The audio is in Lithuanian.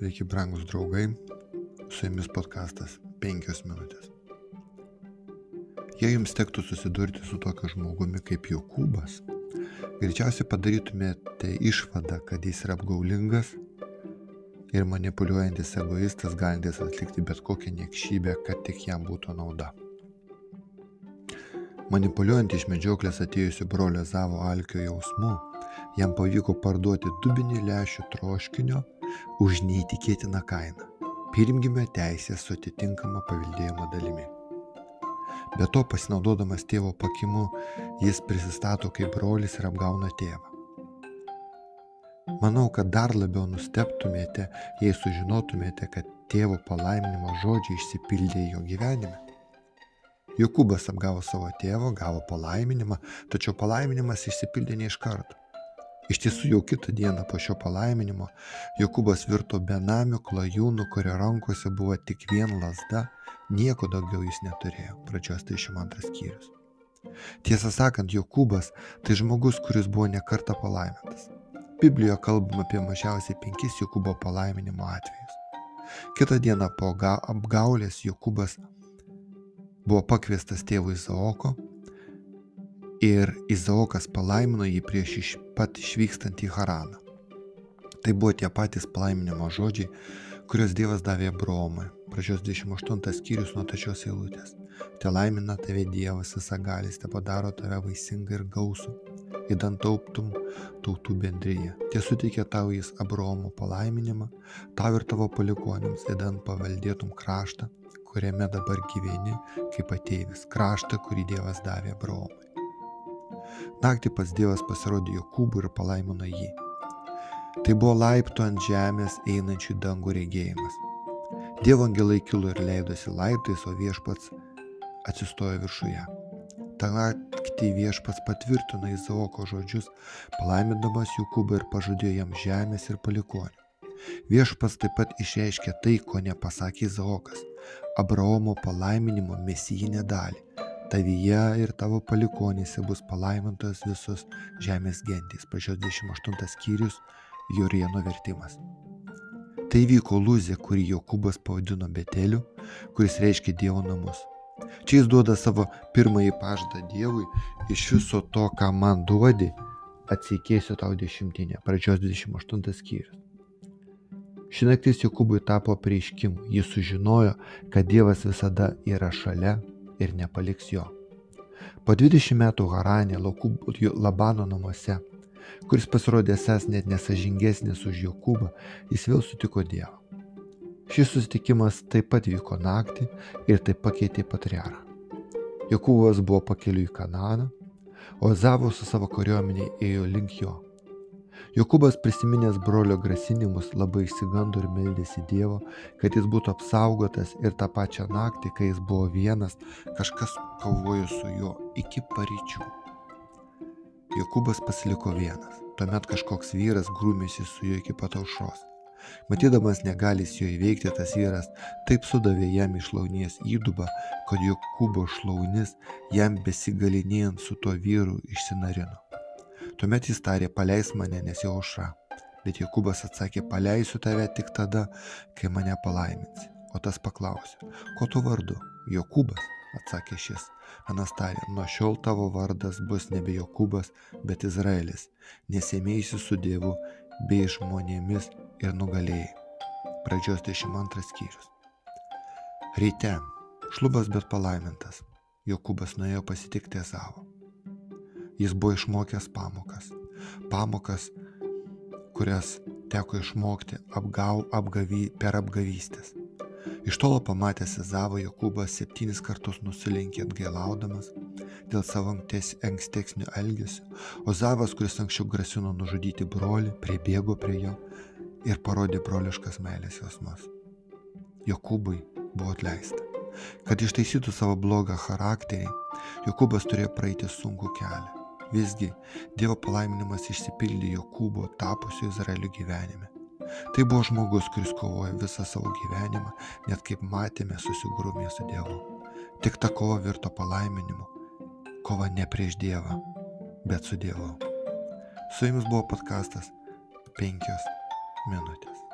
Sveiki, brangus draugai, su jumis podkastas 5 minutės. Jei jums tektų susidurti su tokiu žmogumi kaip Jokūbas, greičiausiai padarytumėte išvadą, kad jis yra apgaulingas ir manipuliuojantis egoistas, galintis atlikti bet kokią niekšybę, kad tik jam būtų nauda. Manipuliuojant iš medžioklės atėjusiu brolio Zavo alkio jausmu, jam pavyko parduoti dubinį lešių troškinio už neįtikėtiną kainą - pirmgimio teisę su atitinkama paveldėjimo dalimi. Be to, pasinaudodamas tėvo pakimu, jis prisistato kaip brolis ir apgauna tėvą. Manau, kad dar labiau nusteptumėte, jei sužinotumėte, kad tėvo palaiminimo žodžiai išsipildė jo gyvenime. Jokūbas apgavo savo tėvą, gavo palaiminimą, tačiau palaiminimas išsipildė ne iš karto. Iš tiesų jau kitą dieną po šio palaiminimo Jokūbas virto benamiu klajūnu, kurio rankose buvo tik vien lasda, nieko daugiau jis neturėjo. Pradžios 32 skyrius. Tiesą sakant, Jokūbas tai žmogus, kuris buvo nekarta palaimintas. Biblijoje kalbama apie mažiausiai penkis Jokūbo palaiminimo atvejus. Kitą dieną po apgaulės Jokūbas buvo pakviestas tėvų Izaoko ir Izaokas palaimino jį prieš iš pat išvykstant į Haraną. Tai buvo tie patys palaiminimo žodžiai, kuriuos Dievas davė Abraomui. Pradžios 28 skyrius nuo tačios eilutės. Te laimina tave Dievas visagalis, te padaro tave vaisingą ir gausų, įdant tauptum tautų bendryje. Tie suteikė tau jis Abraomo palaiminimą, tau ir tavo palikonėms, įdant paveldėtum kraštą, kuriame dabar gyveni kaip ateivis, kraštą, kurį Dievas davė Abraomui. Naktį pas Dievas pasirodė Jokūbui ir palaimino jį. Tai buvo laiptų ant žemės einančių dangų regėjimas. Dievo angelai kilo ir leidosi laiptais, o viešpats atsistojo viršuje. Ta naktį viešpats patvirtino Izaoko žodžius, palaimindamas Jokūbą ir pažadėjo jam žemės ir palikonių. Viešpats taip pat išreiškė tai, ko nepasakė Izaokas - Abraomo palaiminimo mesijinę dalį tavyje ir tavo palikonėse bus palaimintos visos žemės gentys. Pačios 28 skyrius Jorieno vertimas. Tai vyko Lūzė, kurį Jokūbas pavadino Beteliu, kuris reiškia Dievo namus. Čia jis duoda savo pirmąjį pažadą Dievui, iš viso to, ką man duodi, atsikeisiu tau dešimtinę. Pradžios 28 skyrius. Ši naktis Jokūbui tapo prieiškimu. Jis sužinojo, kad Dievas visada yra šalia ir nepaliks jo. Po 20 metų Haranė Labano namuose, kuris pasirodė esas net nesažingesnis už Jokūbą, jis vėl sutiko Dievą. Šis susitikimas taip pat vyko naktį ir taip pakeitė patriarą. Jokūbas buvo pakeliu į Kananą, o Zavo su savo kariuomenė ėjo link jo. Jokūbas prisiminęs brolio grasinimus labai išsigando ir meldėsi Dievo, kad jis būtų apsaugotas ir tą pačią naktį, kai jis buvo vienas, kažkas kovojo su juo iki paryčių. Jokūbas pasiliko vienas. Tuomet kažkoks vyras grūmėsi su juo iki pat aušros. Matydamas negalis jo įveikti, tas vyras taip sudavė jam iš launies įdubą, kad Jokūbo šlaunis jam besigalinėjant su tuo vyru išsinarino. Tuomet jis tarė, paleis mane, nes jau aušra. Bet Jokūbas atsakė, paleisiu tave tik tada, kai mane palaiminsi. O tas paklausė, ko tu vardu? Jokūbas, atsakė šis. Anas tarė, nuo šiol tavo vardas bus nebe Jokūbas, bet Izraelis, nes ėmėjusi su Dievu bei žmonėmis ir nugalėjai. Pradžios 22 skyrius. Ryte, šlubas bet palaimintas, Jokūbas nuėjo pasitikti Ezavo. Jis buvo išmokęs pamokas. Pamokas, kurias teko išmokti apgau, apgavy, per apgavystės. Iš tolo pamatęs Ezavo Jokūbas septynis kartus nusilenkė atgailaudamas dėl savo ankstesnio elgesio, o Zavas, kuris anksčiau grasino nužudyti brolį, pribėgo prie jo ir parodė broliškas meilės jausmas. Jokūbui buvo atleista. Kad ištaisytų savo blogą charakterį, Jokūbas turėjo praeiti sunkų kelią. Visgi Dievo palaiminimas išsipildė Jokūbo tapusio Izraelio gyvenime. Tai buvo žmogus, kuris kovojo visą savo gyvenimą, net kaip matėme, susigrūmė su Dievu. Tik ta kova virto palaiminimu. Kova ne prieš Dievą, bet su Dievu. Su jumis buvo podkastas 5 minutės.